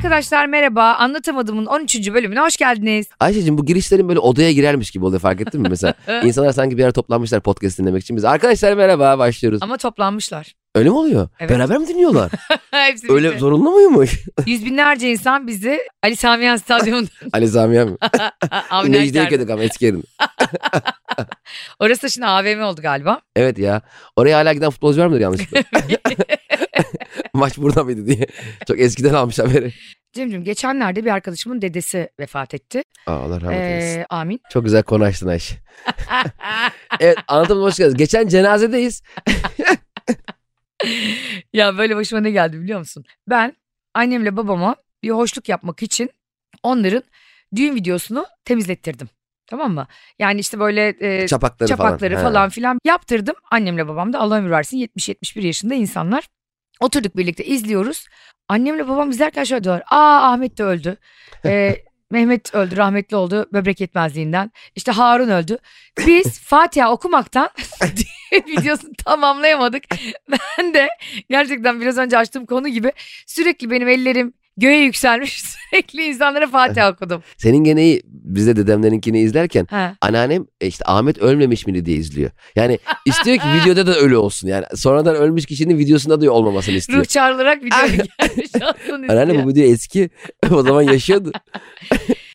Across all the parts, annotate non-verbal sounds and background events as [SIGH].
Arkadaşlar merhaba. Anlatamadığımın 13. bölümüne hoş geldiniz. Ayşe'cim bu girişlerin böyle odaya girermiş gibi oluyor fark ettin mi mesela? [LAUGHS] İnsanlar sanki bir ara toplanmışlar podcast dinlemek için. Biz arkadaşlar merhaba başlıyoruz. Ama toplanmışlar. Öyle mi oluyor? Evet. Beraber mi dinliyorlar? [LAUGHS] Hepsi Öyle bitti. zorunlu muymuş? [LAUGHS] Yüz binlerce insan bizi Ali Samiyan Stadyumu'nda Ali? Avni Necdet Acar. Köydük ama eski yerin. Orası da şimdi AVM oldu galiba. Evet ya. Oraya hala giden futbolcu var mıdır yanlışlıkla? [LAUGHS] Maç burada mıydı diye. Çok eskiden almış haberi. Cemcim geçenlerde bir arkadaşımın dedesi vefat etti. Aa, Allah rahmet eylesin. Ee, amin. Çok güzel konu açtın Ayşe. [LAUGHS] Evet anlatıma hoş geldiniz. Geçen cenazedeyiz. [LAUGHS] ya böyle başıma ne geldi biliyor musun? Ben annemle babama bir hoşluk yapmak için onların düğün videosunu temizlettirdim. Tamam mı? Yani işte böyle e, Çapakları, çapakları falan. falan, filan yaptırdım. Annemle babam da Allah ömür versin 70-71 yaşında insanlar. Oturduk birlikte izliyoruz. Annemle babam izlerken şöyle diyorlar. Aa Ahmet de öldü. [LAUGHS] Ee, Mehmet öldü rahmetli oldu böbrek yetmezliğinden. İşte Harun öldü. Biz [LAUGHS] Fatiha okumaktan [LAUGHS] videosunu tamamlayamadık. Ben de gerçekten biraz önce açtığım konu gibi sürekli benim ellerim göğe yükselmiş. [LAUGHS] Sürekli insanlara Fatiha okudum. Senin geneyi biz de dedemlerinkini izlerken Ha. anneannem e, işte Ahmet ölmemiş miydi diye izliyor. Yani istiyor ki [LAUGHS] videoda da ölü olsun. Yani sonradan ölmüş kişinin videosunda da olmamasını istiyor. Ruh çağrılarak video [LAUGHS] gelmiş olsun Anneanne bu video eski. o zaman yaşıyordu.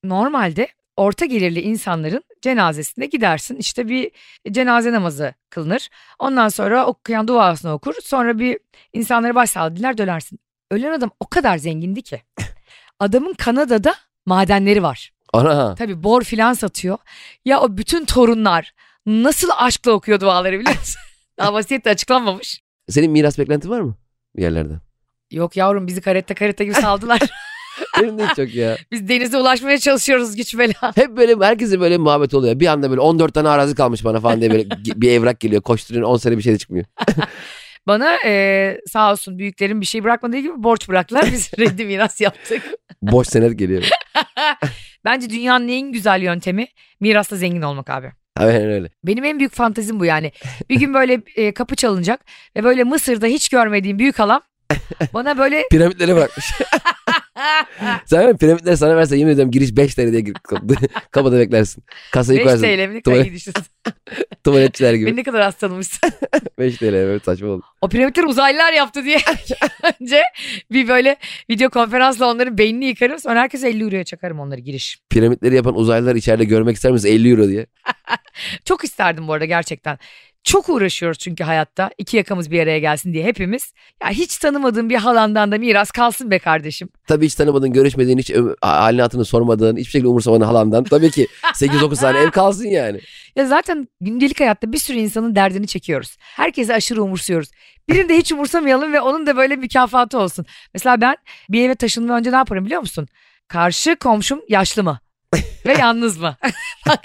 Normalde orta gelirli insanların cenazesine gidersin. İşte bir cenaze namazı kılınır. Ondan sonra okuyan duasını okur. Sonra bir insanlara başsağlığı diler dönersin. Ölen adam o kadar zengindi ki. Adamın Kanada'da madenleri var. Ana. Tabii bor filan satıyor. Ya o bütün torunlar nasıl aşkla okuyor duaları biliyor musun? [LAUGHS] Daha vasiyet de açıklanmamış. Senin miras beklentin var mı? Bir yerlerden. Yok yavrum bizi karette karette gibi saldılar. [LAUGHS] Benim de çok ya. Biz denize ulaşmaya çalışıyoruz güç bela. Hep böyle herkese böyle muhabbet oluyor. Bir anda böyle 14 tane arazi kalmış bana falan diye böyle [LAUGHS] bir evrak geliyor. Koşturuyor 10 sene bir şey de çıkmıyor. Bana eee, sağ olsun büyüklerim bir şey bırakmadığı gibi borç bıraktılar. Biz [LAUGHS] reddi miras yaptık. Boş senet geliyor. [LAUGHS] Bence dünyanın en güzel yöntemi mirasla zengin olmak abi. Aynen öyle. Benim en büyük fantezim bu yani. Bir gün böyle [LAUGHS] e, kapı çalınacak ve böyle Mısır'da hiç görmediğim büyük halam bana böyle Piramitleri bırakmış. [LAUGHS] Sen piramitleri sana verse yemin ediyorum giriş 5 TL diye gir, [LAUGHS] kapıda beklersin. Kasayı 5 koyarsın. TL mi Tuvalet-. [LAUGHS] Tuvaletçiler Beni gibi. ne kadar az tanımışsın. 5 TL evet saçma oldu. O piramitleri uzaylılar yaptı diye önce bir böyle video konferansla onların beynini yıkarım. Sonra herkese 50 euroya çakarım onları giriş. Piramitleri yapan uzaylılar içeride görmek ister misiniz 50 euro diye. Çok isterdim bu arada gerçekten. Çok uğraşıyoruz çünkü hayatta. iki yakamız bir araya gelsin diye hepimiz. Ya hiç tanımadığım bir halandan da miras kalsın be kardeşim. Tabii hiç tanımadığın, görüşmediğin, hiç ö- halini hatını sormadığın, hiçbir şekilde umursamadığın halandan. Tabii ki [LAUGHS] 8-9 tane ev kalsın yani. Ya zaten gündelik hayatta bir sürü insanın derdini çekiyoruz. Herkese aşırı umursuyoruz. Birini de hiç umursamayalım ve onun da böyle mükafatı olsun. Mesela ben bir eve taşınmadan önce ne yaparım biliyor musun? Karşı komşum yaşlı mı? [LAUGHS] ve yalnız mı? [LAUGHS] Bak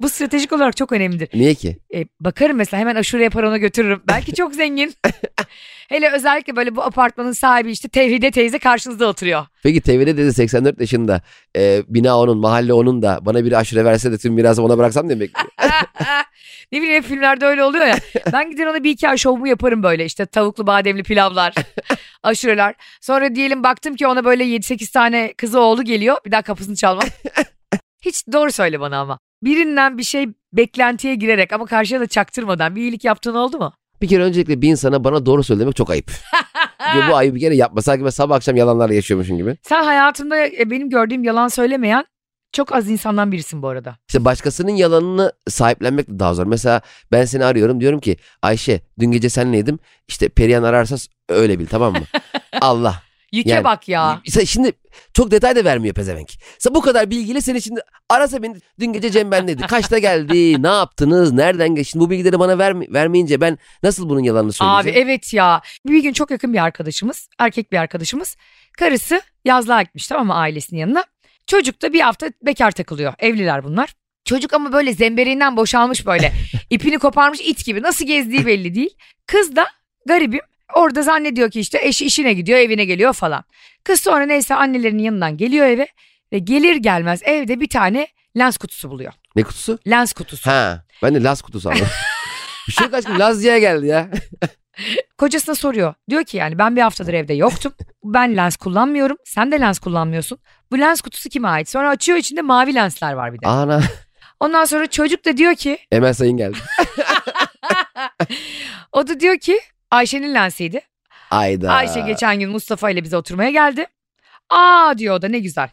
bu stratejik olarak çok önemlidir. Niye ki? E, bakarım mesela hemen aşure yapar ona götürürüm. Belki çok zengin. [LAUGHS] Hele özellikle böyle bu apartmanın sahibi işte Tevhide teyze karşınızda oturuyor. Peki TV'de dedi 84 yaşında e, bina onun, mahalle onun da bana bir aşure verse de tüm mirası ona bıraksam diye bekliyor. [LAUGHS] ne bileyim filmlerde öyle oluyor ya. [LAUGHS] Ben gider ona bir iki ay şovumu yaparım böyle işte tavuklu bademli pilavlar, aşureler. Sonra diyelim baktım ki ona böyle 7-8 tane kızı oğlu geliyor. Bir daha kapısını çalmam. Hiç doğru söyle bana ama. Birinden bir şey beklentiye girerek ama karşıya da çaktırmadan bir iyilik yaptığın oldu mu? Bir kere öncelikle bir insana bana doğru söyle demek çok ayıp. [LAUGHS] Ve bu ayıbı bir kere yapma. Sanki ben sabah akşam yalanlarla yaşıyormuşum gibi. Sen hayatımda e, benim gördüğüm yalan söylemeyen çok az insandan birisin bu arada. İşte başkasının yalanını sahiplenmek de daha zor. Mesela ben seni arıyorum diyorum ki Ayşe dün gece senleydim. İşte Perihan ararsa öyle bil tamam mı? [LAUGHS] Allah. Yüke Yani- bak ya. Şimdi çok detay da vermiyor pezevenk. Sen bu kadar bilgiyle seni şimdi arasa beni dün gece Cem bendeydi. Kaçta geldi? [LAUGHS] ne yaptınız? Nereden geçti? Şimdi bu bilgileri bana verme, vermeyince ben nasıl bunun yalanını Abi söyleyeceğim? evet ya. Bir gün çok yakın bir arkadaşımız, erkek bir arkadaşımız. Karısı yazlığa gitmiş tamam mı ailesinin yanına. Çocuk da bir hafta bekar takılıyor. Evliler bunlar. Çocuk ama böyle zemberinden boşalmış böyle. [LAUGHS] İpini koparmış it gibi. Nasıl gezdiği belli değil. Kız da garibim orada zannediyor ki işte eşi işine gidiyor evine geliyor falan. Kız sonra neyse annelerinin yanından geliyor eve. Ve gelir gelmez evde bir tane lens kutusu buluyor. Ne kutusu? Lens kutusu. Ha, ben de Laz kutusu aldım. [LAUGHS] Bir şey yok aşkım Laz diye geldi ya. [LAUGHS] Kocasına soruyor. Diyor ki yani ben bir haftadır evde yoktum. Ben lens kullanmıyorum. Sen de lens kullanmıyorsun. Bu lens kutusu kime ait? Sonra açıyor içinde mavi lensler var bir de. Ana. Ondan sonra çocuk da diyor ki Emel Sayın geldi. [LAUGHS] o da diyor ki Ayşe'nin lensiydi. Ayda. Ayşe geçen gün Mustafa ile bize oturmaya geldi. Aa diyor o da ne güzel.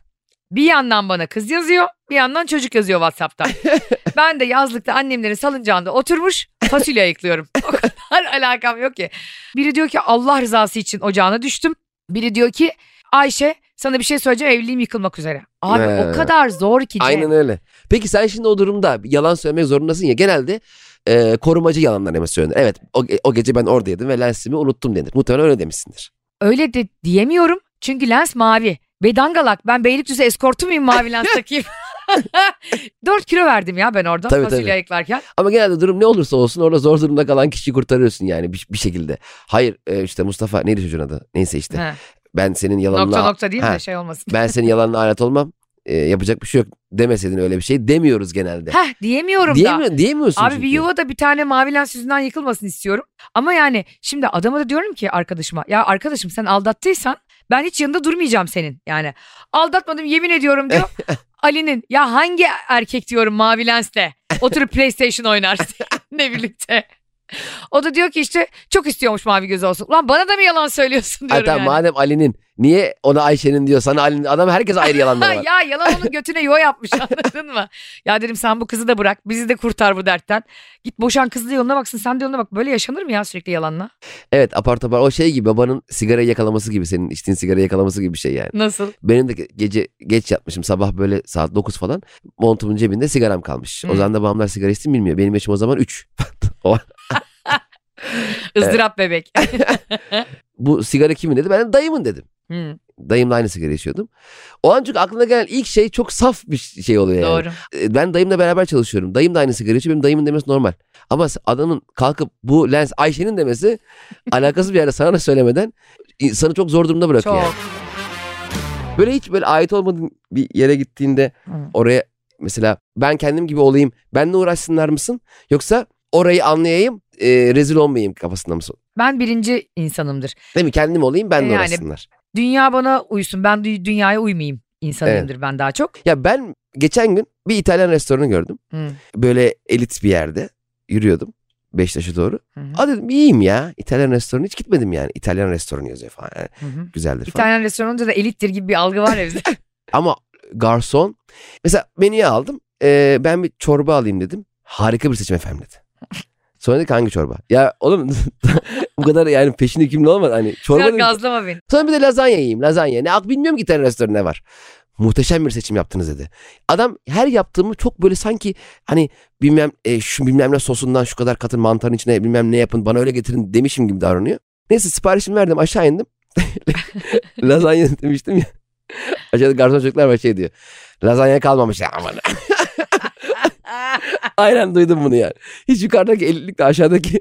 Bir yandan bana kız yazıyor, bir yandan çocuk yazıyor WhatsApp'tan. [LAUGHS] ben de yazlıkta annemlerin salıncağında oturmuş fasulye ayıklıyorum. [LAUGHS] O kadar alakam yok ki. Biri diyor ki Allah rızası için ocağına düştüm. Biri diyor ki Ayşe sana bir şey söyleyeceğim evliliğim yıkılmak üzere. Abi He. o kadar zor ki Cem. Aynen öyle. Peki sen şimdi o durumda yalan söylemek zorundasın ya. Genelde e, korumacı yalanlar hemen söylenir. Evet o, o gece ben oradaydım ve lensimi unuttum denir. Muhtemelen öyle demişsindir. Öyle de diyemiyorum çünkü lens mavi. Bedangalak ben Beylikdüzü eskortu muyum mavi lens [LAUGHS] takayım? [LAUGHS] 4 kilo verdim ya ben orada Tabii, fasulye tabii. ayıklarken. Ama genelde durum ne olursa olsun orada zor durumda kalan kişiyi kurtarıyorsun yani bir, bir şekilde. Hayır e, işte Mustafa neydi çocuğun adı? Neyse işte. He. Ben senin yalanına... Nokta nokta değil Ha. de şey olmasın. Ben senin yalanına alet olmam. E, yapacak bir şey yok demeseydin öyle bir şey demiyoruz genelde. Heh diyemiyorum da. Diyemiyor, diyemiyorsun Abi çünkü. bir yuva da bir tane mavi lens yüzünden yıkılmasın istiyorum. Ama yani şimdi adama da diyorum ki arkadaşıma ya arkadaşım sen aldattıysan ben hiç yanında durmayacağım senin. Yani aldatmadım yemin ediyorum diyor. [LAUGHS] Ali'nin ya hangi erkek diyorum mavi lensle oturup PlayStation oynar [LAUGHS] ne birlikte. O da diyor ki işte çok istiyormuş mavi gözü olsun. Ulan bana da mı yalan söylüyorsun diyorum Hatta yani. madem Ali'nin niye ona Ayşe'nin diyor sana Ali'nin adam herkes ayrı yalanları [LAUGHS] var. ya yalan onun götüne yuva yapmış anladın mı? Ya dedim sen bu kızı da bırak bizi de kurtar bu dertten. Git boşan kızı da yoluna baksın sen de yoluna bak. Böyle yaşanır mı ya sürekli yalanla? Evet apar topar o şey gibi babanın sigarayı yakalaması gibi senin içtiğin sigarayı yakalaması gibi bir şey yani. Nasıl? Benim de ge- gece geç yatmışım sabah böyle saat 9 falan montumun cebinde sigaram kalmış. O Hı. zaman da babamlar sigara içtiğimi bilmiyor. Benim yaşım o zaman 3. ızdırap [LAUGHS] [LAUGHS] bebek. Bu sigara kimin dedi? Ben de dayımın dedim. Hı, Dayımla aynı sigara içiyordum. O an çünkü aklına gelen ilk şey çok saf bir şey oluyor yani. doğru. Ben dayımla beraber çalışıyorum. Dayım da aynı sigara içiyor. Benim dayımın demesi normal. Ama adamın kalkıp bu lens Ayşe'nin demesi [LAUGHS] alakasız bir yerde sana da söylemeden insanı çok zor durumda bırakıyor. Çok. yani. Böyle hiç böyle ait olmadığın bir yere gittiğinde Hı. oraya mesela ben kendim gibi olayım benle uğraşsınlar mısın? Yoksa orayı anlayayım e, rezil olmayayım kafasında mısın? Ben birinci insanımdır. Değil mi? Kendim olayım benle Yani- uğraşsınlar. Dünya bana uysun. Ben dü- dünyaya uymayayım insanıyımdır ben daha çok. Ya ben geçen gün bir İtalyan restoranı gördüm. Hı, Böyle elit bir yerde yürüyordum. Beşiktaş'a doğru. hı, hı, Aa dedim iyiyim ya. İtalyan restoranı hiç gitmedim yani. İtalyan restoranı yazıyor falan. Yani hı, hı. güzeldir falan. İtalyan restoranında da elittir gibi bir algı var ya bizde. [LAUGHS] Ama garson mesela menüyü aldım. Ee, ben bir çorba alayım dedim. Harika bir seçim efendim dedi. [LAUGHS] Sonra dedi ki hangi çorba? Ya oğlum [LAUGHS] bu kadar yani peşin hükümlü olmadı. Hani çorba dedim. gazlama beni. Sonra bir de lazanya yiyeyim lazanya. Ne ak bilmiyorum ki İtalyan restoranı ne var. Muhteşem bir seçim yaptınız dedi. Adam her yaptığımı çok böyle sanki hani bilmem e, şu bilmem ne sosundan şu kadar katın mantarın içine bilmem ne yapın bana öyle getirin demişim gibi davranıyor. Neyse siparişimi verdim aşağı indim. [LAUGHS] lazanya demiştim ya. Aşağıda garson çocuklar var şey diyor. Lazanya kalmamış ya aman. [LAUGHS] [LAUGHS] Aynen duydum bunu yani. Hiç yukarıdaki ellilikle aşağıdaki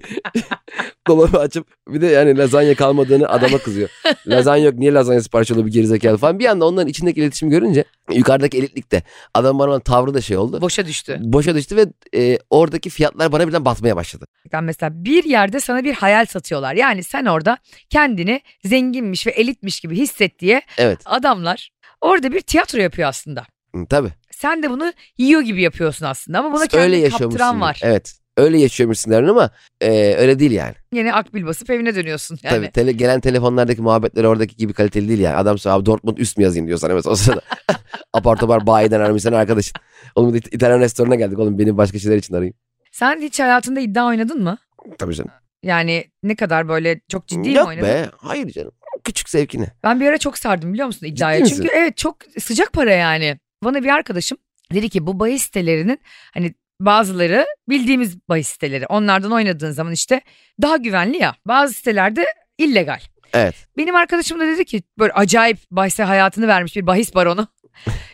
[LAUGHS] dolabı açıp bir de yani lazanya kalmadığını adama kızıyor. [LAUGHS] lazanya yok niye lazanya sipariş oluyor bir gerizekalı falan. Bir anda onların içindeki iletişimi görünce yukarıdaki elitlikte adam bana tavrı da şey oldu. Boşa düştü. Boşa düştü ve e, oradaki fiyatlar bana birden batmaya başladı. Mesela bir yerde sana bir hayal satıyorlar. Yani sen orada kendini zenginmiş ve elitmiş gibi hisset diye Evet adamlar orada bir tiyatro yapıyor aslında. Tabii. Sen de bunu yiyor gibi yapıyorsun aslında ama buna öyle kendini yaşıyormuşsun. kaptıran var. Evet öyle yaşıyormuşsun derler ama e, öyle değil yani. Yine akbil basıp evine dönüyorsun. Yani. Tabii tele, gelen telefonlardaki muhabbetler oradaki gibi kaliteli değil yani. Adam abi Dortmund üst mü yazayım diyor sana mesela o sırada. [LAUGHS] Apar topar bayiden aramış sen arkadaşın. Oğlum İt- İtalyan restoranına geldik oğlum benim başka şeyler için arayayım. Sen hiç hayatında iddia oynadın mı? Tabii canım. Yani ne kadar böyle çok ciddi mi Yok oynadın? be hayır canım. Küçük zevkine. Ben bir ara çok sardım biliyor musun iddiaya? Ciddi Çünkü misin? evet çok sıcak para yani. Bana bir arkadaşım dedi ki bu bahis sitelerinin hani bazıları bildiğimiz bahis siteleri. Onlardan oynadığın zaman işte daha güvenli ya. Bazı sitelerde illegal. Evet. Benim arkadaşım da dedi ki böyle acayip bahise hayatını vermiş bir bahis baronu.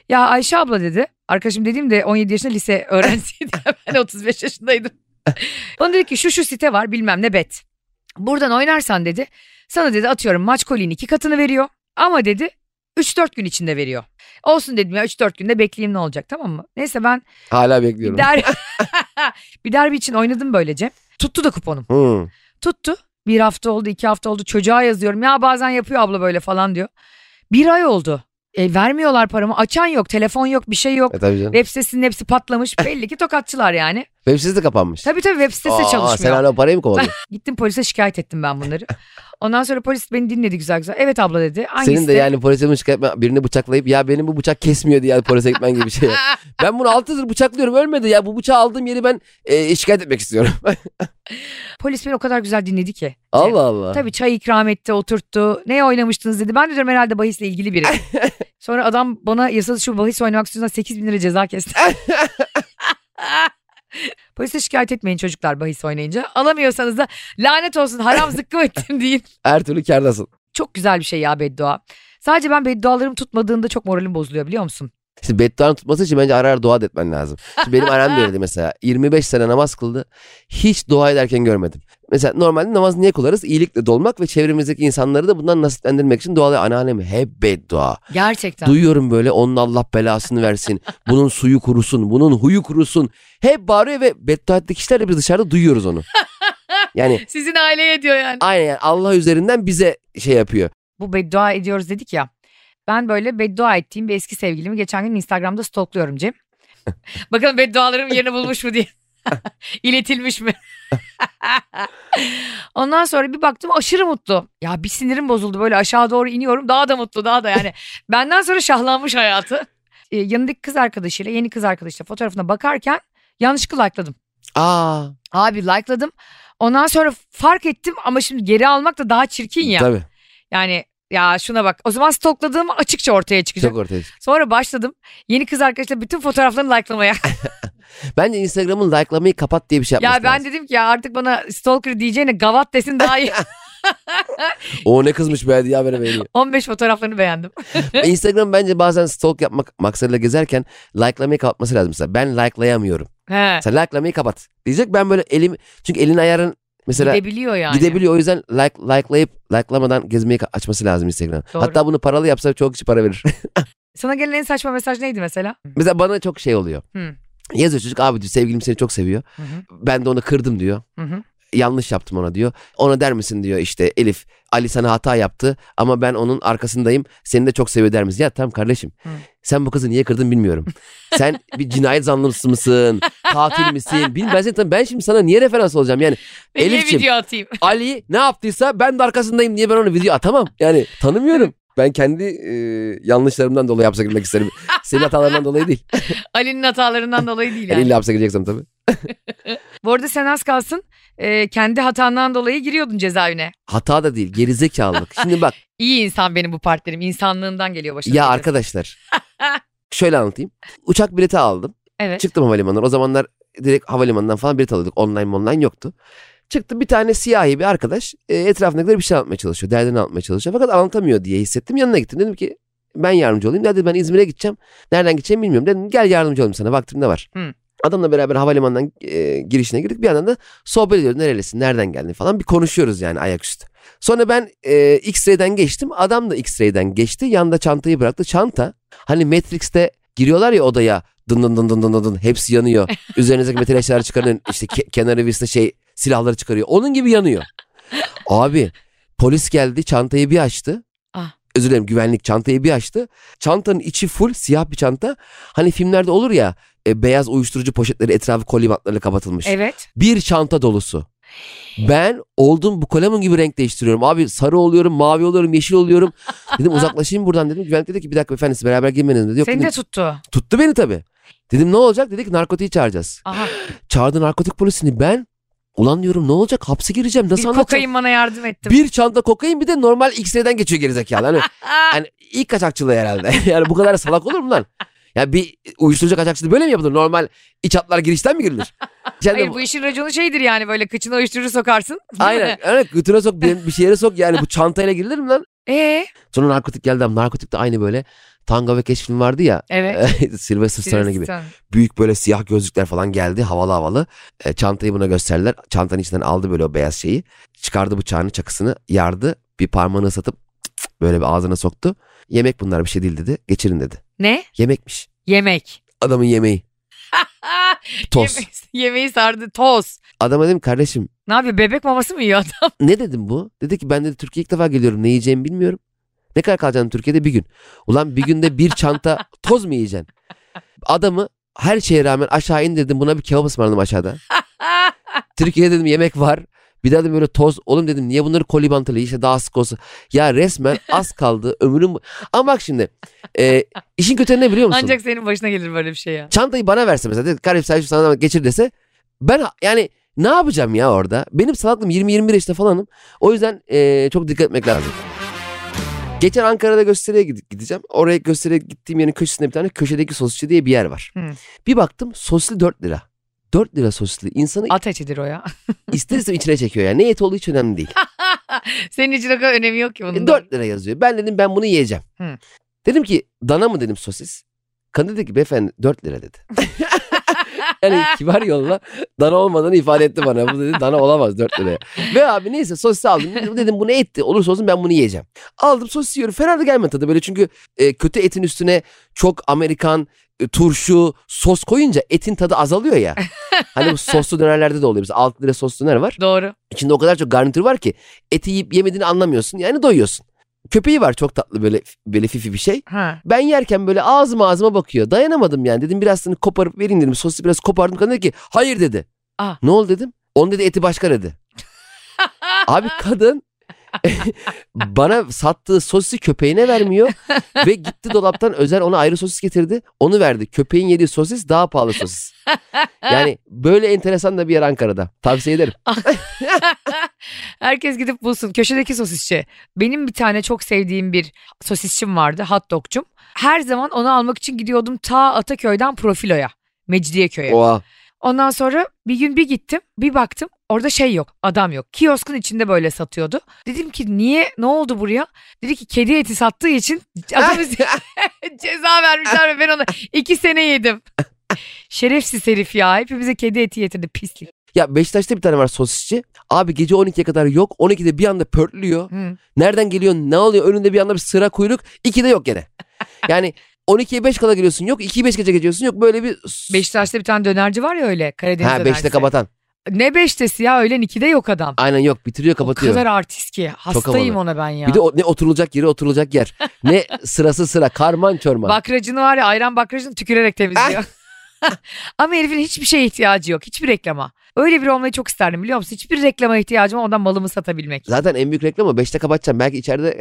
ya Ayşe abla dedi. Arkadaşım dediğim de 17 yaşında lise öğrencisiydi. [LAUGHS] ben 35 yaşındaydım. Bana dedi ki şu şu site var bilmem ne bet. Buradan oynarsan dedi. Sana dedi atıyorum maç kolinin iki katını veriyor. Ama dedi 3-4 gün içinde veriyor. Olsun dedim ya 3-4 günde bekleyeyim ne olacak tamam mı? Neyse ben Hala bir bekliyorum. derbi, [LAUGHS] bir derbi için oynadım böylece. Tuttu da kuponum. Hmm. Tuttu. Bir hafta oldu iki hafta oldu çocuğa yazıyorum. Ya bazen yapıyor abla böyle falan diyor. Bir ay oldu. E, vermiyorlar paramı. Açan yok. Telefon yok. Bir şey yok. E tabii canım. Web sitesinin hepsi patlamış. [LAUGHS] Belli ki tokatçılar yani. Web sitesi de kapanmış. Tabii tabii web sitesi de Aa, Sen çalışmıyor. hala o parayı mı kovalıyorsun? [LAUGHS] Gittim polise şikayet ettim ben bunları. Ondan sonra polis beni dinledi güzel güzel. Evet abla dedi. Hangisi? Senin de yani polise mi şikayet etme- birini bıçaklayıp ya benim bu bıçak kesmiyor diye polise gitmen gibi bir şey. [LAUGHS] ben bunu 6 yıldır bıçaklıyorum ölmedi ya bu bıçağı aldığım yeri ben e, şikayet etmek istiyorum. [LAUGHS] Polis beni o kadar güzel dinledi ki. Allah Allah. Tabii çay ikram etti, oturttu. Ne oynamıştınız dedi. Ben de diyorum herhalde bahisle ilgili biri. Sonra adam bana yasal dışı bahis oynamak istiyorsan 8 bin lira ceza kesti. [LAUGHS] Polise şikayet etmeyin çocuklar bahis oynayınca. Alamıyorsanız da lanet olsun haram zıkkım [LAUGHS] ettim deyin. Her türlü kârdasın. Çok güzel bir şey ya beddua. Sadece ben beddualarım tutmadığında çok moralim bozuluyor biliyor musun? İşte bedduanın tutması için bence ara ara dua etmen lazım. Şimdi benim annem de öyleydi [LAUGHS] mesela. 25 sene namaz kıldı. Hiç dua ederken görmedim. Mesela normalde namaz niye kılarız? İyilikle dolmak ve çevremizdeki insanları da bundan nasiplendirmek için dualı anneannem hep beddua. Gerçekten. Duyuyorum böyle onun Allah belasını versin. Bunun suyu kurusun. Bunun huyu kurusun. Hep bağırıyor ve beddua ettiği kişiler de biz dışarıda duyuyoruz onu. [LAUGHS] Yani Sizin aileye diyor yani. aynen yani Allah üzerinden bize şey yapıyor. Bu beddua ediyoruz dedik ya. Ben böyle beddua ettiğim bir eski sevgilimi geçen gün Instagram'da stalkluyorum Cem. [LAUGHS] Bakalım beddualarım yerini bulmuş mu diye. [LAUGHS] İletilmiş mi? [LAUGHS] Ondan sonra bir baktım aşırı mutlu. Ya bir sinirim bozuldu böyle aşağı doğru iniyorum daha da mutlu daha da yani. Benden sonra şahlanmış hayatı. Ee, yanındaki kız arkadaşıyla yeni kız arkadaşıyla fotoğrafına bakarken yanlışlıkla likeladım. Aa Abi likeladım. Ondan sonra fark ettim ama şimdi geri almak da daha çirkin ya. tabii Yani ya şuna bak. O zaman stokladığım açıkça ortaya çıkacak. çok ortaya çıkıyor. Sonra başladım. Yeni kız arkadaşla bütün fotoğraflarını like'lamaya. [LAUGHS] Bence Instagram'ın likelamayı kapat diye bir şey yapması ya ben lazım. dedim ki ya artık bana stalker diyeceğine gavat desin daha iyi. [LAUGHS] O ne kızmış be diye haberi veriyor. 15 fotoğraflarını beğendim. [LAUGHS] Instagram bence bazen stalk yapmak maksadıyla gezerken likelamayı kapatması lazım. Mesela ben likelayamıyorum. He. Sen likelamayı kapat. Diyecek ben böyle elim çünkü elin ayarın mesela Gidebiliyor yani. gidebiliyor. O yüzden like likelayıp likelamadan gezmeyi açması lazım Instagram. Doğru. Hatta bunu paralı yapsa çok kişi para verir. [LAUGHS] Sana gelen en saçma mesaj neydi mesela? mesela bana çok şey oluyor. Hı. Yazıyor çocuk abi diyor sevgilim seni çok seviyor. Hı hı. Ben de onu kırdım diyor. Hı hı. Yanlış yaptım ona diyor. Ona der misin diyor işte Elif Ali sana hata yaptı ama ben onun arkasındayım. Seni de çok seviyor der misin? Ya tamam kardeşim Hı. sen bu kızı niye kırdın bilmiyorum. Sen bir cinayet zanlısı mısın? Katil misin? Bilmiyorum ben, seni ben şimdi sana niye referans olacağım yani? Niye Elif'ciğim. video atayım? Ali ne yaptıysa ben de arkasındayım diye ben onu video atamam. Yani tanımıyorum. Ben kendi e, yanlışlarımdan dolayı hapse girmek isterim. [LAUGHS] Senin hatalarından dolayı değil. [LAUGHS] Ali'nin hatalarından dolayı değil Yani yani. illa hapse gireceksem tabii. [LAUGHS] Bu arada sen az kalsın e, kendi hatandan dolayı giriyordun cezaevine. Hata da değil gerizekalılık. Şimdi bak İyi insan benim bu partnerim. İnsanlığından geliyor başına. ya arkadaşlar şöyle anlatayım. Uçak bileti aldım. Evet. Çıktım havalimanından. O zamanlar direkt havalimanından falan bilet alıyorduk. Online online yoktu. Çıktı bir tane siyahi bir arkadaş e, etrafındakileri bir şey anlatmaya çalışıyor. Derdini anlatmaya çalışıyor. Fakat anlatamıyor diye hissettim. Yanına gittim. Dedim ki ben yardımcı olayım. Dedi ben İzmir'e gideceğim. Nereden gideceğimi bilmiyorum. Dedim gel yardımcı olayım sana. Vaktim ne var? Hı. Adamla beraber havalimanından e, girişine girdik. Bir yandan da sohbet ediyoruz. Nerelisin? Nereden geldin falan. Bir konuşuyoruz yani ayaküstü. Sonra ben e, X-ray'den geçtim. Adam da X-ray'den geçti. Yanında çantayı bıraktı. Çanta hani Matrix'te giriyorlar ya odaya. Dın dın dın dın dın dın. Hepsi yanıyor. [LAUGHS] Üzerinizdeki metal eşyaları çıkarın. işte ke- kenarı virüste şey silahları çıkarıyor. Onun gibi yanıyor. Abi polis geldi çantayı bir açtı. Ah. Özür dilerim güvenlik çantayı bir açtı. Çantanın içi full siyah bir çanta. Hani filmlerde olur ya e, beyaz uyuşturucu poşetleri etrafı koli bantlarıyla kapatılmış. Evet. Bir çanta dolusu. Ben oldum bu kalemun gibi renk değiştiriyorum. Abi sarı oluyorum, mavi oluyorum, yeşil oluyorum. Dedim uzaklaşayım buradan dedim. Güvenlik dedi ki bir dakika efendisi beraber girmeniz dedi. Yok Seni dedim, de tuttu. tuttu beni tabii. Dedim ne olacak? Dedi ki narkotiği çağıracağız. Aha. Çağırdı narkotik polisini ben. Ulan diyorum ne olacak? Hapse gireceğim. Nasıl Bir anlatacağım? kokain bana yardım ettim. Bir çanta kokain bir de normal X-ray'den geçiyor gerizekalı. Hani, [LAUGHS] hani ilk kaçakçılığı herhalde. [LAUGHS] yani bu kadar salak olur mu lan? Ya bir uyuşturucu kaçakçılığı böyle mi yapılır? Normal iç hatlar girişten mi girilir? Hayır bu işin raconu şeydir yani böyle kıçına uyuşturucu sokarsın. Aynen. [LAUGHS] Evet götüne sok bir, bir şeye sok yani bu çantayla girilir mi lan? Ee, Sonra narkotik geldi ama narkotik de aynı böyle Tango ve Keş film vardı ya. evet. [LAUGHS] Sylvester Stallone gibi. Büyük böyle siyah gözlükler falan geldi havalı havalı. E, çantayı buna gösterdiler. Çantanın içinden aldı böyle o beyaz şeyi. Çıkardı bıçağını çakısını yardı. Bir parmağını ıslatıp böyle bir ağzına soktu. Yemek bunlar bir şey değil dedi. Geçirin dedi. Ne? Yemekmiş. Yemek. Adamın yemeği. [LAUGHS] [LAUGHS] Toz. Yemeği, yemeği sardı toz. Adama dedim kardeşim Ne yapıyor bebek maması mı yiyor adam? [LAUGHS] ne dedim bu? Dedi ki ben dedi Türkiye'ye ilk defa geliyorum ne yiyeceğimi bilmiyorum. Ne kadar kalacaksın Türkiye'de bir gün. Ulan bir günde bir çanta [LAUGHS] toz mu yiyeceksin? Adamı her şeye rağmen aşağı indirdim buna bir kebap ısmarladım aşağıda. Türkiye'de dedim yemek var. Bir daha dedim böyle toz. Oğlum dedim niye bunları koli bantılı işte daha sık olsa. Ya resmen az [LAUGHS] kaldı ömrüm. Ama bak şimdi e, işin kötü ne biliyor musun? Ancak senin başına gelir böyle bir şey ya. Çantayı bana verse mesela. dedi, Kardeşim sen şu sana geçir dese. Ben yani ne yapacağım ya orada? Benim salaklığım 20-21 yaşında falanım. O yüzden e, çok dikkat etmek lazım. Geçen Ankara'da gösteriye gide- gideceğim. Oraya gösteriye gittiğim yerin köşesinde bir tane köşedeki sosisçi diye bir yer var. Hı. Bir baktım sosisli 4 lira. 4 lira sosisli. İnsanı At etidir o ya. [LAUGHS] ister istemez içine çekiyor yani. Ne et olduğu hiç önemli değil. [LAUGHS] Senin için o kadar önemi yok ki bunun. E, 4 lira yazıyor. Ben dedim ben bunu yiyeceğim. Hı. Dedim ki dana mı dedim sosis. Kadın dedi ki beyefendi 4 lira dedi. [LAUGHS] yani kibar yolla dana olmadığını ifade etti bana. Bu dedi dana olamaz 4 liraya. Ve abi neyse sosis aldım. Dedim, dedim bu ne etti? Olursa olsun ben bunu yiyeceğim. Aldım sosis yiyorum. Fena da gelmedi tadı böyle çünkü e, kötü etin üstüne çok Amerikan e, turşu, sos koyunca etin tadı azalıyor ya. [LAUGHS] hani bu soslu dönerlerde de oluyor. Mesela 6 lira soslu döner var. Doğru. İçinde o kadar çok garnitür var ki eti yiyip yemediğini anlamıyorsun. Yani doyuyorsun. Köpeği var çok tatlı böyle böyle fifi bir şey. Ha. Ben yerken böyle ağzıma ağzıma bakıyor. Dayanamadım yani. Dedim birazını koparıp vereyim dedim. Sosu biraz kopardım. Kadın dedi ki hayır dedi. Aa. Ne oldu dedim. Onun dedi eti başka dedi. [LAUGHS] Abi kadın [LAUGHS] bana sattığı sosisi köpeğine vermiyor [LAUGHS] ve gitti dolaptan özel ona ayrı sosis getirdi. Onu verdi. Köpeğin yediği sosis daha pahalı sosis. [LAUGHS] Yani böyle enteresan da bir yer Ankara'da. Tavsiye ederim. Herkes gidip bulsun. Köşedeki sosisçi. Benim bir tane çok sevdiğim bir sosisçim vardı. Hot dogcum. Her zaman onu almak için gidiyordum ta Ataköy'den Profilo'ya. Mecidiyeköy'e. Oha. Ondan sonra bir gün bir gittim bir baktım orada şey yok adam yok. Kioskun içinde böyle satıyordu. Dedim ki niye ne oldu buraya? Dedi ki kedi eti sattığı için [LAUGHS] adam [LAUGHS] ceza vermişler ve ben onu iki sene yedim. [LAUGHS] Şerefsiz herif ya hepimize kedi eti getirdi pislik. Ya Beşiktaş'ta bir tane var sosisçi. Abi gece 12'ye kadar yok. 12'de bir anda pörtlüyor. Hı. Nereden geliyor ne oluyor önünde bir anda bir sıra kuyruk. 2'de yok gene. Yani 12'ye 5 kala geliyorsun yok. 2'yi 5 gece geçiyorsun yok. Böyle bir... Beşiktaş'ta bir tane dönerci var ya öyle Karadeniz Ha dönercisi. 5'te kapatan. Ne beştesi ya öğlen 2'de yok adam. Aynen yok bitiriyor O kapatıyor. kadar artist ki hastayım ona ben ya. Bir de o, ne oturulacak yeri oturulacak yer. [LAUGHS] Ne sırası sıra karman çorman. Bakracını var ya ayran bakracını tükürerek temizliyor. [LAUGHS] [LAUGHS] Ama herifin hiçbir şeye ihtiyacı yok. Hiçbir reklama. Öyle biri olmayı çok isterdim biliyor musun? Hiçbir reklama ihtiyacım ondan malımı satabilmek. Zaten en büyük reklam o. 5'te kapatacağım. Belki içeride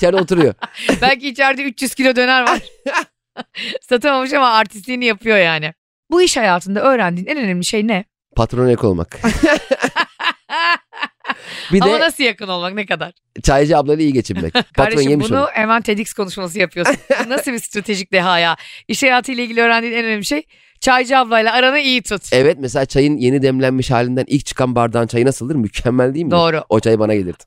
içeride oturuyor. [LAUGHS] Belki içeride 300 kilo döner var. [LAUGHS] Satamamış ama artistliğini yapıyor yani. Bu iş hayatında öğrendiğin en önemli şey ne? Patron ek olmak. [LAUGHS] Bir Ama de nasıl yakın olmak ne kadar? çaycı ablayla iyi geçinmek. Patron Kardeşim yemiş bunu onu. hemen TEDx konuşması yapıyorsun. Bu nasıl bir stratejik deha ya? İş hayatıyla ilgili öğrendiğin en önemli şey çaycı ablayla aranı iyi tut. Evet mesela çayın yeni demlenmiş halinden ilk çıkan bardağın çayı nasıldır? Mükemmel değil mi? Doğru. O çay bana gelirdi.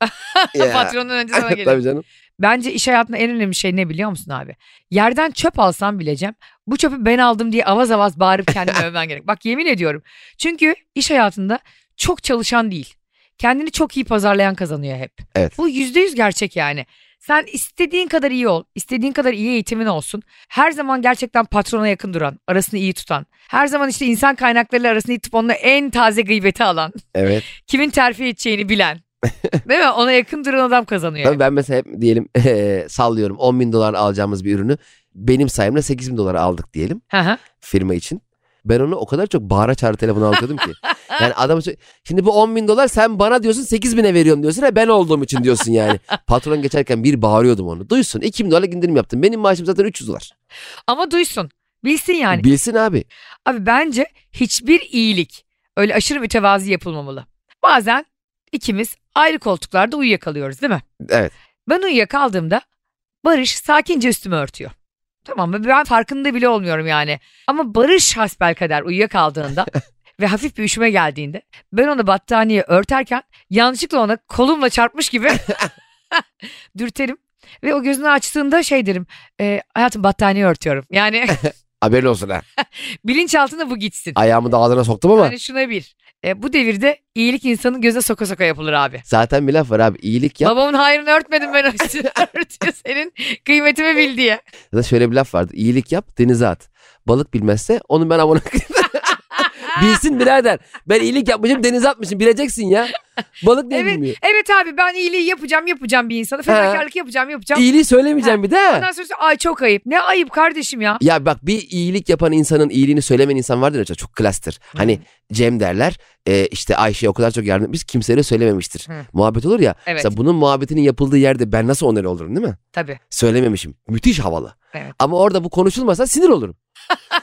Ya. Patronun önce sana gelir. Tabii canım. Bence iş hayatında en önemli şey ne biliyor musun abi? Yerden çöp alsam bileceğim. Bu çöpü ben aldım diye avaz avaz bağırıp kendimi [LAUGHS] övmen gerek. Bak yemin ediyorum. Çünkü iş hayatında çok çalışan değil. Kendini çok iyi pazarlayan kazanıyor hep. Evet. Bu yüzde yüz gerçek yani. Sen istediğin kadar iyi ol, istediğin kadar iyi eğitimin olsun. Her zaman gerçekten patrona yakın duran, arasını iyi tutan. Her zaman işte insan kaynaklarıyla arasını iyi tutup onunla en taze gıybeti alan. Evet. [LAUGHS] Kimin terfi edeceğini bilen. [LAUGHS] Değil mi? Ona yakın duran adam kazanıyor. Tabii ben mesela hep diyelim [LAUGHS] eee, sallıyorum 10 bin dolar alacağımız bir ürünü benim sayemde 8 bin dolara aldık diyelim firma için. Ben onu o kadar çok bağıra çağrı telefonu anlatıyordum ki. [LAUGHS] Yani adam şimdi bu 10 bin dolar sen bana diyorsun 8 bine veriyorum diyorsun. Ha ben olduğum için diyorsun yani. Patron geçerken bir bağırıyordum onu. Duysun 2 bin dolarlık indirim yaptım. Benim maaşım zaten 300 dolar. Ama duysun. Bilsin yani. Bilsin abi. Abi bence hiçbir iyilik öyle aşırı mütevazi yapılmamalı. Bazen ikimiz ayrı koltuklarda uyuyakalıyoruz değil mi? Evet. Ben uyuyakaldığımda Barış sakince üstümü örtüyor. Tamam mı? Ben farkında bile olmuyorum yani. Ama Barış hasbelkader uyuyakaldığında [LAUGHS] ve hafif bir üşüme geldiğinde ben onu battaniye örterken yanlışlıkla ona kolumla çarpmış gibi [LAUGHS] [LAUGHS] dürterim. Ve o gözünü açtığında şey derim. "E, hayatım battaniye örtüyorum. Yani Haberin olsun ha. bilinçaltında bu gitsin. Ayağımı da ağzına soktum ama Yani şuna bir. E, bu devirde iyilik insanın göze soka soka yapılır abi. zaten bir laf var abi. iyilik yap. Babamın hayrını örtmedim ben üstüne [LAUGHS] örtüyor senin kıymetimi bil diye. Ya da şöyle bir laf vardı. İyilik yap denize at. Balık bilmezse onu ben amına Bilsin birader. Ben iyilik yapmışım denize atmışım. Bileceksin ya. Balık ne Evet, bilmiyor. evet abi ben iyiliği yapacağım yapacağım bir insana. Fedakarlık yapacağım yapacağım. İyiliği söylemeyeceğim bir de. Ondan sonra ay çok ayıp. Ne ayıp kardeşim ya. Ya bak bir iyilik yapan insanın iyiliğini söylemeyen insan vardır ya çok klastır. Hani Cem derler e, işte Ayşe o kadar çok yardım etmiş kimseye söylememiştir. Hı. Muhabbet olur ya. Evet. Mesela bunun muhabbetinin yapıldığı yerde ben nasıl onere olurum değil mi? Tabii. Söylememişim. Müthiş havalı. Evet. Ama orada bu konuşulmasa sinir olurum.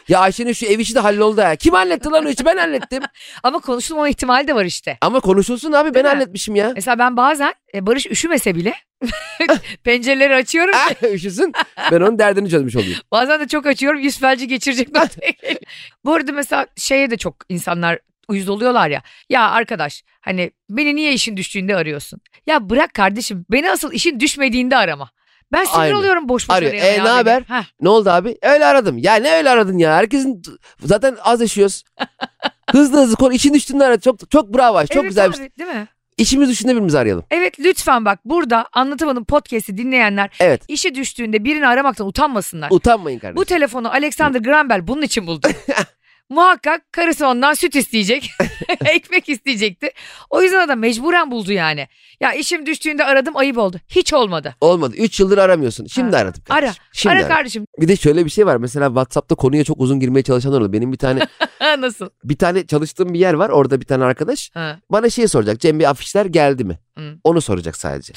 Ya Ayşe'nin şu ev işi de halloldu ya. Kim halletti lan o işi ben hallettim. [LAUGHS] Ama konuşulmama ihtimali de var işte. Ama konuşulsun abi ben Değil mi? halletmişim ya. Mesela ben bazen e, Barış üşümese bile [LAUGHS] pencereleri açıyorum. Ah, Üşüsün ben onun derdini çözmüş olayım. [LAUGHS] Bazen de çok açıyorum yüz felci geçirecek noktaya geliyor. Bu arada mesela şeye de çok insanlar uyuz oluyorlar ya. Ya arkadaş hani beni niye işin düştüğünde arıyorsun? Ya bırak kardeşim beni asıl işin düşmediğinde arama. Ben sinir Aynen. oluyorum boş boş Arıyor. E, ne haber? Heh, Ne oldu abi? Öyle aradım. Ya ne öyle aradın ya? Herkesin zaten az yaşıyoruz. [LAUGHS] hızlı hızlı konu işin düştüğünde aradı. Çok çok bravo. Çok evet güzel bir şey. Değil mi? İşimiz düşünde birbirimizi arayalım. Evet lütfen bak burada anlatamadım podcast'i dinleyenler Evet. işi düştüğünde birini aramaktan utanmasınlar. Utanmayın kardeşim. Bu telefonu Alexander Graham Bell bunun için buldu. [LAUGHS] Muhakkak karısı ondan süt isteyecek. [LAUGHS] ekmek isteyecekti. O yüzden adam mecburen buldu yani. Ya işim düştüğünde aradım ayıp oldu. Hiç olmadı. Olmadı. 3 yıldır aramıyorsun. Şimdi Ha. aradım Ara. kardeşim. Şimdi Ara aradım. kardeşim. Bir de şöyle bir şey var. Mesela WhatsApp'ta konuya çok uzun girmeye çalışanlar oluyor. Benim bir tane [LAUGHS] Nasıl? bir tane çalıştığım bir yer var. Orada bir tane arkadaş Ha. bana şey soracak. Cem bir afişler geldi mi? Hı. Onu soracak sadece.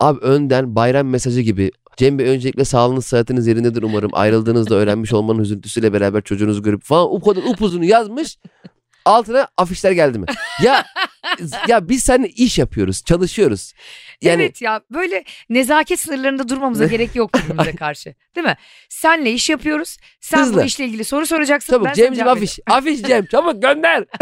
Abi önden bayram mesajı gibi. Cem Bey öncelikle sağlığınız sıhhatiniz yerindedir umarım. Ayrıldığınızda öğrenmiş olmanın üzüntüsüyle beraber çocuğunuzu görüp falan o kadar upuzun yazmış. Altına afişler geldi mi? Ya ya biz seninle iş yapıyoruz, çalışıyoruz. Yani Evet ya böyle nezaket sınırlarında durmamıza [LAUGHS] gerek yok birbirimize karşı. Değil mi? Senle iş yapıyoruz. Sen Hızlı. bu işle ilgili soru soracaksın. çabuk Cem'ciğim afiş. Afiş Cem çabuk gönder. [LAUGHS]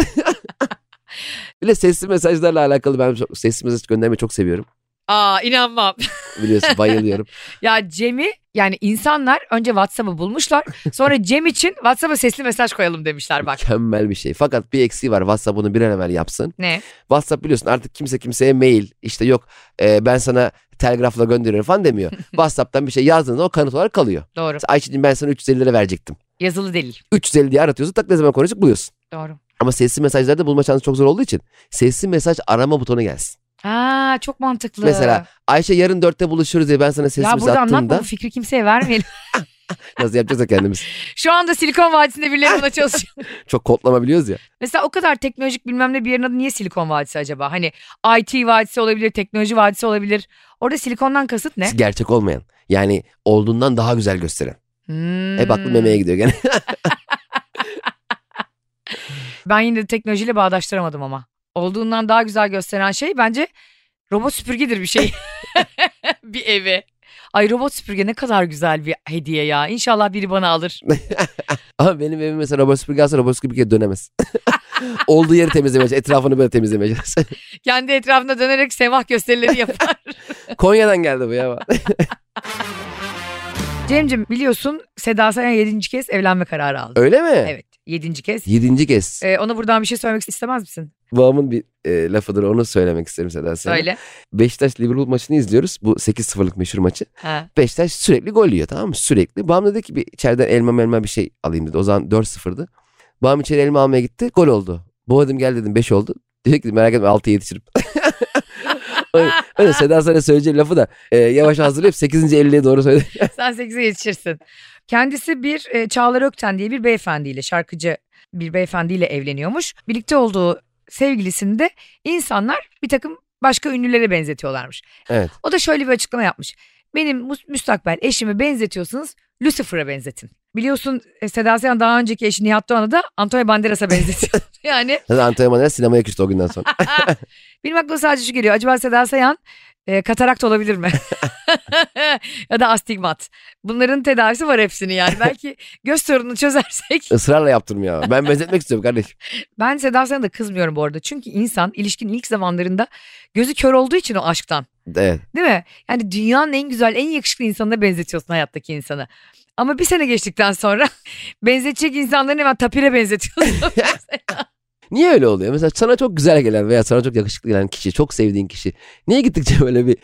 Bir de sesli mesajlarla alakalı ben çok, sesli mesaj göndermeyi çok seviyorum. Aa inanmam. [LAUGHS] Biliyorsun bayılıyorum. Ya Cem'i yani insanlar önce WhatsApp'ı bulmuşlar. Sonra Cem için WhatsApp'a sesli mesaj koyalım demişler bak. Mükemmel bir şey. Fakat bir eksiği var. WhatsApp bunu bir an evvel yapsın. Ne? WhatsApp biliyorsun artık kimse kimseye mail işte yok e, ben sana telgrafla gönderiyorum falan demiyor. [LAUGHS] WhatsApp'tan bir şey yazdığında o kanıt olarak kalıyor. Doğru. Mesela Ayşe'cim ben sana 350 lira verecektim. Yazılı delil. 350 diye aratıyorsun tak ne zaman konuştuk buluyorsun. Doğru. Ama sesli mesajlarda bulma şansı çok zor olduğu için sesli mesaj arama butonu gelsin. Aa çok mantıklı. Mesela Ayşe yarın dörtte buluşuruz diye ben sana sesli ya mesaj burada anlatma attığımda bu fikri kimseye vermeyelim. [LAUGHS] [LAUGHS] nasıl yapacağız da kendimiz. Şu anda Silikon Vadisi'nde birileri buna çalışıyor. [LAUGHS] Çok kodlama biliyoruz ya. Mesela o kadar teknolojik bilmem ne bir yerin adı niye Silikon Vadisi acaba? Hani IT vadisi olabilir, teknoloji vadisi olabilir. Orada silikondan kasıt ne? Gerçek olmayan. Yani olduğundan daha güzel gösteren. Hmm. Hep aklım memeye gidiyor gene. Ben yine de teknolojiyle bağdaştıramadım ama. Olduğundan daha güzel gösteren şey bence robot süpürgedir bir şey. [LAUGHS] [LAUGHS] bir evi. Ay robot süpürge ne kadar güzel bir hediye ya. İnşallah biri bana alır. [LAUGHS] Ama benim evim mesela robot süpürge alsa robot süpürge dönemez. Olduğu yeri temizlemeye etrafını böyle temizlemeye çalışır. Kendi etrafında dönerek semah gösterileri yapar. Konya'dan geldi bu ya. Cemcim biliyorsun Seda Sayan 7. kez evlenme kararı aldı. Öyle mi? Evet 7. kez. Yedinci kez. Ee, ona buradan bir şey söylemek istemez misin? Babamın bir e, lafıdır onu söylemek isterim Seda sana. Söyle. Beşiktaş Liverpool maçını izliyoruz. Bu 8-0'lık meşhur maçı. Ha. Beşiktaş sürekli gol yiyor tamam mı? Sürekli. Babam dedi ki bir içeriden elma elma bir şey alayım dedi. O zaman 4-0'dı. Babam içeri elma almaya gitti. Gol oldu. Bu dedim gel dedim 5 oldu. [LAUGHS] Dedi ki merak etme 6'ya yetişirim. [LAUGHS] öyle, Seda sana söyleyeceği lafı da e, yavaş hazırlayıp 8. 50'ye doğru söyledi. Sen 8'e yetişirsin. Kendisi bir e, Çağlar Ökten diye bir beyefendiyle şarkıcı bir beyefendiyle evleniyormuş. Birlikte olduğu sevgilisini de insanlar bir takım başka ünlülere benzetiyorlarmış. Evet. O da şöyle bir açıklama yapmış. Benim müstakbel eşimi benzetiyorsanız Lucifer'a benzetin. Biliyorsun e, Seda Sayan daha önceki eşi Nihat Doğan'ı da Antonio Banderas'a [LAUGHS] benzetiyor. yani Antonio Manuel sinemaya küstü o günden sonra. [LAUGHS] benim aklıma sadece şu geliyor. Acaba Seda Sayan e, katarakt olabilir mi? [LAUGHS] ya da astigmat. Bunların tedavisi var hepsinin yani. [LAUGHS] Belki göz sorununu çözersek. Israrla yaptırmıyor ama. Ben benzetmek istiyorum kardeşim. [LAUGHS] Ben Seda Sayan'a da kızmıyorum bu arada. Çünkü insan ilişkinin ilk zamanlarında gözü kör olduğu için o aşktan. Evet. Değil mi? Yani dünyanın en güzel, en yakışıklı insanına benzetiyorsun hayattaki insanı. Ama bir sene geçtikten sonra benzetecek insanların hemen tapire benzetiyorsun. Niye öyle oluyor? Mesela sana çok güzel gelen veya sana çok yakışıklı gelen kişi, çok sevdiğin kişi. Niye gittikçe [LAUGHS] böyle bir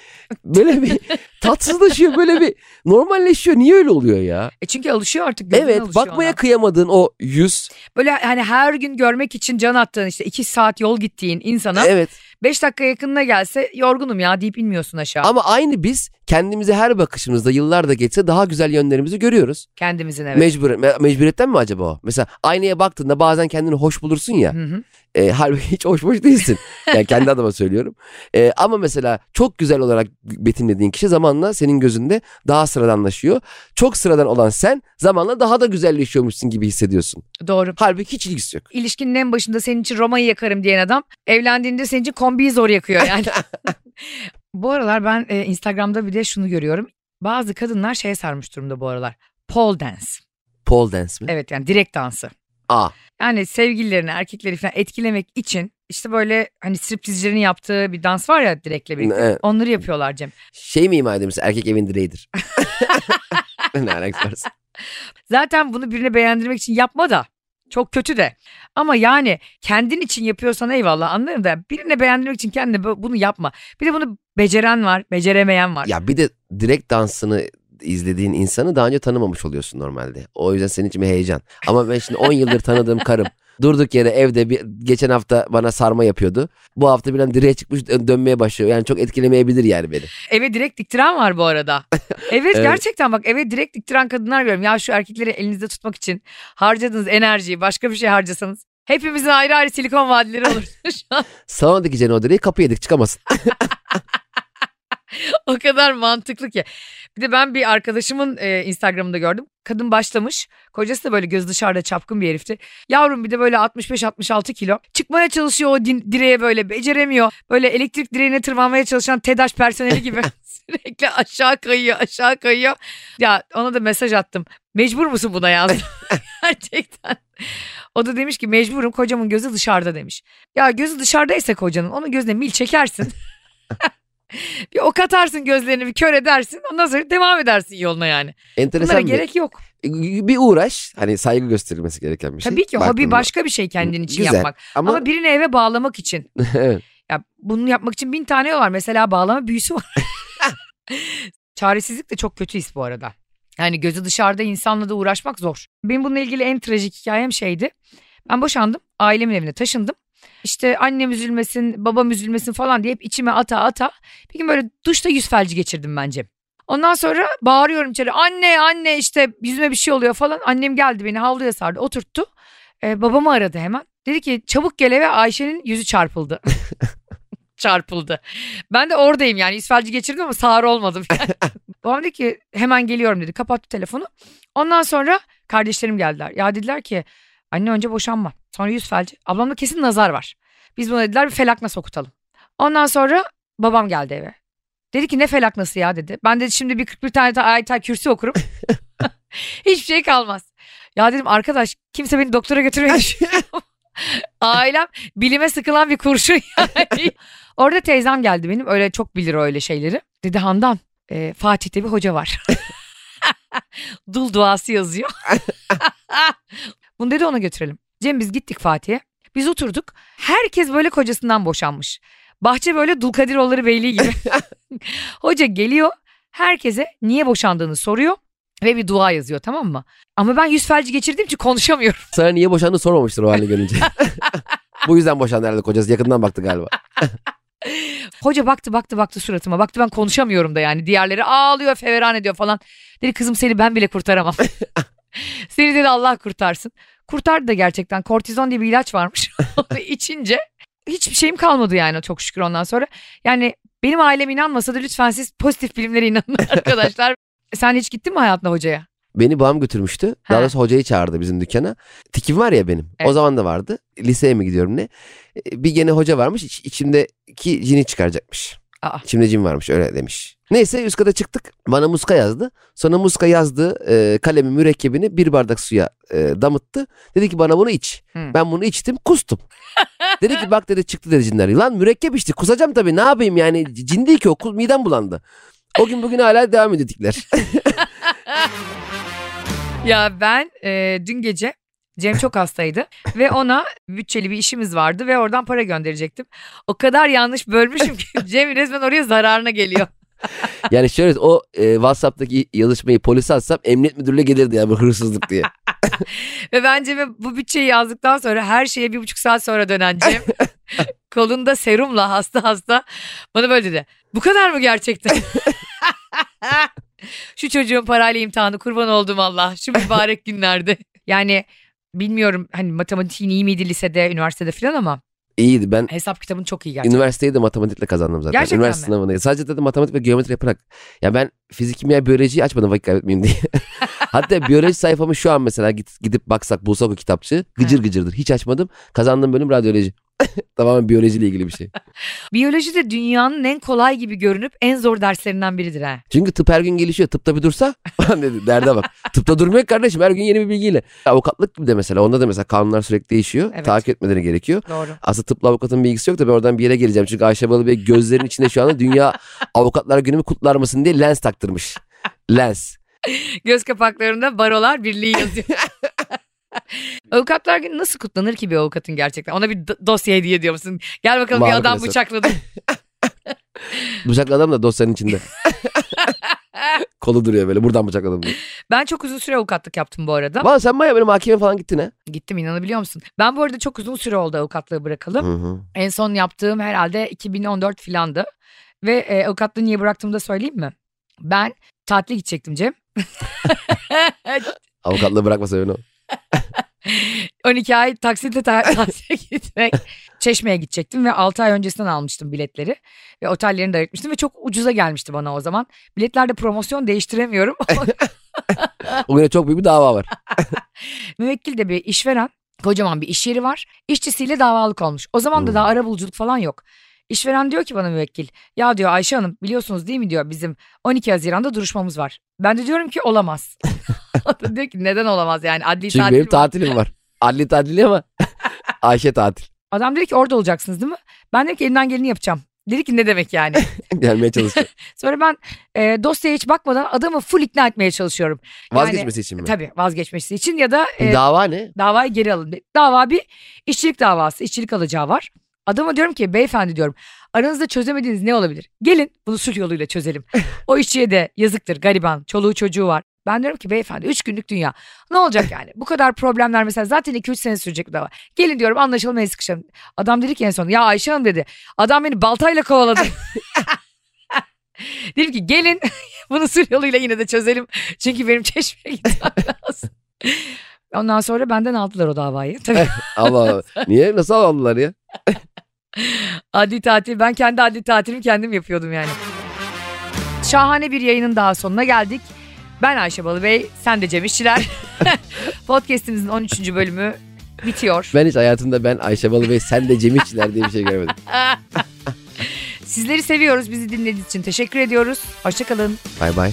böyle bir tatsızlaşıyor, böyle bir normalleşiyor. Niye öyle oluyor ya? E çünkü alışıyor artık. Evet, alışıyor bakmaya ona. kıyamadığın o yüz. Böyle hani her gün görmek için can attığın işte iki saat yol gittiğin insana Evet. Beş dakika yakınına gelse yorgunum ya deyip inmiyorsun aşağı. Ama aynı biz kendimize her bakışımızda yıllar da geçse daha güzel yönlerimizi görüyoruz. Kendimizin evet. Mecbur, me- mecburiyetten mi acaba o? Mesela aynaya baktığında bazen kendini hoş bulursun ya. Hı hı. E, halbuki hiç hoş hoş değilsin. Yani kendi adıma söylüyorum. E, ama mesela çok güzel olarak betimlediğin kişi zamanla senin gözünde daha sıradanlaşıyor. Çok sıradan olan sen zamanla daha da güzelleşiyormuşsun gibi hissediyorsun. Doğru. Halbuki hiç ilgisi yok. İlişkinin en başında senin için Roma'yı yakarım diyen adam evlendiğinde senin için kombiyi zor yakıyor yani. [LAUGHS] bu aralar ben e, Instagram'da bir de şunu görüyorum. Bazı kadınlar şeye sarmış durumda bu aralar. Pole dance. Pole dance mi? Evet yani direkt dansı. Aa. Yani sevgililerini, erkekleri falan etkilemek için işte böyle hani striptizcilerin yaptığı bir dans var ya direkle birlikte. Evet. Onları yapıyorlar Cem. Şey mi ima edeyim erkek evin direğidir. [LAUGHS] ne alakası var? Zaten bunu birine beğendirmek için yapma da. Çok kötü de. Ama yani kendin için yapıyorsan eyvallah anlarım da birine beğendirmek için kendine bu- bunu yapma. Bir de bunu beceren var, beceremeyen var. Ya bir de direkt dansını izlediğin insanı daha önce tanımamış oluyorsun normalde. O yüzden senin için bir heyecan. Ama ben şimdi 10 yıldır tanıdığım karım durduk yere evde bir, geçen hafta bana sarma yapıyordu. Bu hafta birden direğe çıkmış dö- dönmeye başlıyor. Yani çok etkilemeyebilir yani beni. Eve direkt diktiren var bu arada. [LAUGHS] Evet, gerçekten bak eve direkt diktiren kadınlar görüyorum. Ya şu erkekleri elinizde tutmak için harcadığınız enerjiyi başka bir şey harcasanız hepimizin ayrı ayrı silikon vadileri olur. [LAUGHS] Şu an Salona dikeceğin o [LAUGHS] o kadar mantıklı ki. Bir de ben bir arkadaşımın e, Instagram'ında gördüm. Kadın başlamış. Kocası da böyle göz dışarıda çapkın bir herifti. Yavrum bir de böyle 65-66 kilo. Çıkmaya çalışıyor o din- direğe böyle beceremiyor. Böyle elektrik direğine tırmanmaya çalışan TEDAŞ personeli gibi. [LAUGHS] [LAUGHS] Sürekli aşağı kayıyor aşağı kayıyor. Ya ona da mesaj attım. Mecbur musun buna yazdım. Gerçekten. O da demiş ki mecburum kocamın gözü dışarıda demiş. Ya gözü dışarıdaysa kocanın onun gözüne mil çekersin. [LAUGHS] bir ok atarsın gözlerini bir kör edersin ondan sonra devam edersin yoluna yani. Bunlara Enteresan bir, gerek yok. bir uğraş. Hani saygı gösterilmesi gereken bir şey. Tabii ki hobi Baktığında. başka bir şey kendin için Güzel. yapmak. Ama, Ama birini eve bağlamak için. [LAUGHS] evet. Ya bunu yapmak için bin tane yol var. Mesela bağlama büyüsü var. [LAUGHS] Çaresizlik de çok kötü his bu arada. Yani gözü dışarıda insanla da uğraşmak zor. Benim bununla ilgili en trajik hikayem şeydi. Ben boşandım. Ailemin evine taşındım. İşte annem üzülmesin, babam üzülmesin falan diye hep içime ata ata. Bir gün böyle duşta yüz felci geçirdim bence. Ondan sonra bağırıyorum içeri. Anne anne işte yüzüme bir şey oluyor falan. Annem geldi beni havluya sardı oturttu. Ee, babamı aradı hemen. Dedi ki çabuk gel eve Ayşe'nin yüzü çarpıldı. [LAUGHS] çarpıldı. Ben de oradayım yani yüz felci geçirdim ama sağır olmadım. Yani. [LAUGHS] Babam dedi ki hemen geliyorum dedi. Kapattı telefonu. Ondan sonra kardeşlerim geldiler. Ya dediler ki anne önce boşanma. Sonra yüz felci. Ablamda kesin nazar var. Biz buna dediler bir felaknas okutalım. Ondan sonra babam geldi eve. Dedi ki ne felaknası ya dedi. Ben dedi şimdi bir 41 tane ayet kürsü okurum. [LAUGHS] [LAUGHS] Hiçbir şey kalmaz. Ya dedim arkadaş kimse beni doktora götürmeyi düşünmüyor. [LAUGHS] Ailem bilime sıkılan bir kurşun yani. Orada teyzem geldi benim öyle çok bilir öyle şeyleri. Dedi Handan e, Fatih'te bir hoca var. Dul duası yazıyor. Bunu dedi ona götürelim. Cem biz gittik Fatih'e. Biz oturduk. Herkes böyle kocasından boşanmış. Bahçe böyle Dulkadiroğulları Beyliği gibi. [LAUGHS] Hoca geliyor. Herkese niye boşandığını soruyor. Ve bir dua yazıyor tamam mı? Ama ben yüz felci geçirdiğim için konuşamıyorum. Sana niye boşandığını sormamıştır o halini görünce. [LAUGHS] Bu yüzden boşandı herhalde kocası. Yakından baktı galiba. [LAUGHS] Hoca baktı baktı baktı suratıma. Baktı ben konuşamıyorum da yani. Diğerleri ağlıyor feveran ediyor falan. Dedi kızım seni ben bile kurtaramam. Seni dedi Allah kurtarsın. Kurtardı da gerçekten. Kortizon diye bir ilaç varmış. [LAUGHS] [LAUGHS] Onu içince hiçbir şeyim kalmadı yani çok şükür ondan sonra. Yani benim ailem inanmasa da lütfen siz pozitif bilimlere inanın [LAUGHS] arkadaşlar. Sen hiç gittin mi hayatında hocaya? Beni babam götürmüştü. Daha Ha. doğrusu hocayı çağırdı bizim dükkana. Tikim var ya benim. O Evet. zaman da vardı. Liseye mi gidiyorum ne? E, Bir gene hoca varmış. iç- içimdeki cini çıkaracakmış. Aa. İçimde cin varmış öyle demiş. Neyse üst kata çıktık. Bana muska yazdı. Sonra muska yazdı. E, kalemi mürekkebini bir bardak suya e, damıttı. Dedi ki bana bunu iç. Hmm. Ben bunu içtim kustum. [LAUGHS] dedi ki bak dedi çıktı dedi cinler. Lan mürekkep içti kusacağım tabii ne yapayım yani cin değil ki o midem bulandı. O gün bugün hala devam ediyor tikler. [LAUGHS] Ya ben e, dün gece Cem çok hastaydı [LAUGHS] ve ona bütçeli bir işimiz vardı ve oradan para gönderecektim. O kadar yanlış bölmüşüm ki Cem resmen oraya zararına geliyor. Yani şöyle o e, WhatsApp'taki yazışmayı polise atsam emniyet müdürlüğüne gelirdi ya bu hırsızlık diye. [LAUGHS] Ve ben Cem'e bu bütçeyi yazdıktan sonra her şeye bir buçuk saat sonra dönen Cem [LAUGHS] kolunda serumla hasta hasta bana böyle dedi. Bu kadar mı gerçekten? [LAUGHS] Şu çocuğun parayla imtihanı kurban olduğum Allah şu mübarek günlerde. Yani bilmiyorum hani matematiğin iyi miydi lisede, üniversitede falan ama İyiydi ben hesap kitabın çok iyi gerçekten. üniversiteyi de matematikle kazandım zaten. Gerçekten Üniversite mi? sınavında. Sadece dedim matematik ve geometri yaparak. Ya ben fizik, kimya, biyolojiyi açmadım vakit kaybetmeyeyim diye. [LAUGHS] Hatta biyoloji sayfamı şu an mesela git, gidip baksak bulsak o kitapçı gıcır gıcırdır. Hiç açmadım. Kazandığım bölüm radyoloji. [LAUGHS] Tamamen biyolojiyle ilgili bir şey. [LAUGHS] Biyoloji de dünyanın en kolay gibi görünüp en zor derslerinden biridir ha. Çünkü tıp her gün gelişiyor. Tıpta bir dursa [LAUGHS] dedi. Derde bak. Tıpta durmuyor kardeşim. Her gün yeni bir bilgiyle. Avukatlık gibi de mesela. Onda da mesela kanunlar sürekli değişiyor. Evet. Takip etmeleri gerekiyor. Doğru. Aslında tıpla avukatın bilgisi yok da ben oradan bir yere geleceğim. Çünkü Ayşe Balı Bey gözlerinin içinde şu anda dünya avukatlar günümü kutlar mısın diye lens taktırmış. Lens. Göz kapaklarında barolar birliği yazıyor. [LAUGHS] Avukatlar günü nasıl kutlanır ki bir avukatın gerçekten? Ona bir do- dosya hediye ediyor musun? Gel bakalım bir Var adam klasör. bıçakladı. [LAUGHS] Bıçaklı adam da dosyanın içinde. [LAUGHS] Kolu duruyor böyle buradan bıçakladım diye. Ben çok uzun süre avukatlık yaptım bu arada. Valla sen baya böyle mahkeme falan gittin ha. Gittim inanabiliyor musun? Ben bu arada çok uzun süre oldu avukatlığı bırakalım. Hı hı. En son yaptığım herhalde 2014 filandı. Ve e, avukatlığı niye bıraktığımı da söyleyeyim mi? Ben tatile gidecektim Cem. Avukatlığı bırakmasa öyle o. [LAUGHS] 12 ay taksitle ta- [LAUGHS] tatile gitmek. Çeşme'ye gidecektim ve 6 ay öncesinden almıştım biletleri. Ve otellerini de ayırtmıştım ve çok ucuza gelmişti bana o zaman. Biletlerde promosyon değiştiremiyorum. [LAUGHS] O güne çok büyük bir dava var. Müvekkil de bir işveren. Kocaman bir iş yeri var. İşçisiyle davalık olmuş. O zaman da Hmm. daha ara buluculuk falan yok. İşveren diyor ki bana müvekkil. Ya diyor Ayşe Hanım biliyorsunuz değil mi diyor bizim 12 Haziran'da duruşmamız var. Ben de diyorum ki olamaz. [LAUGHS] diyor ki neden olamaz yani adli Çünkü tatil benim var. tatilim var. Adli tatili ama [LAUGHS] Ayşe tatil. Adam dedi ki orada olacaksınız değil mi? Ben dedim ki elimden geleni yapacağım. Dedi ki ne demek yani? [LAUGHS] Gelmeye çalışıyor. Sonra ben e, dosyaya hiç bakmadan adamı full ikna etmeye çalışıyorum. Yani- Vazgeçmesi için mi? Tabii vazgeçmesi için ya da e, Dava ne? davayı geri alın. Dava bir işçilik davası, işçilik alacağı var. Adama diyorum ki beyefendi diyorum aranızda çözemediğiniz ne olabilir? Gelin bunu sulh yoluyla çözelim. [LAUGHS] o işçiye de yazıktır gariban çoluğu çocuğu var. Ben diyorum ki beyefendi 3 günlük dünya. Ne olacak yani? Bu kadar problemler mesela zaten 2-3 sene sürecek dava. Gelin diyorum anlaşalım el sıkışalım. Adam dedi ki en son ya Ayşe Hanım dedi. Adam beni baltayla kovaladı. [LAUGHS] Dedim ki gelin [LAUGHS] bunu sulh yoluyla yine de çözelim. Çünkü benim çeşmeye gitmem lazım. Ondan sonra benden aldılar o davayı. Tabii Allah Allah. [LAUGHS] Niye? Nasıl aldılar ya? adli tatil. Ben kendi adli tatilimi kendim yapıyordum yani. Şahane bir yayının daha sonuna geldik. Ben Ayşe Balıbey, sen de Cem İşçiler. [LAUGHS] [LAUGHS] Podcast'imizin 13. bölümü bitiyor. Ben hiç hayatımda ben Ayşe Balı Bey sen de Cem İşçiler diye bir şey görmedim. Sizleri seviyoruz. Bizi dinlediğiniz için teşekkür ediyoruz. Hoşçakalın. Bay bay.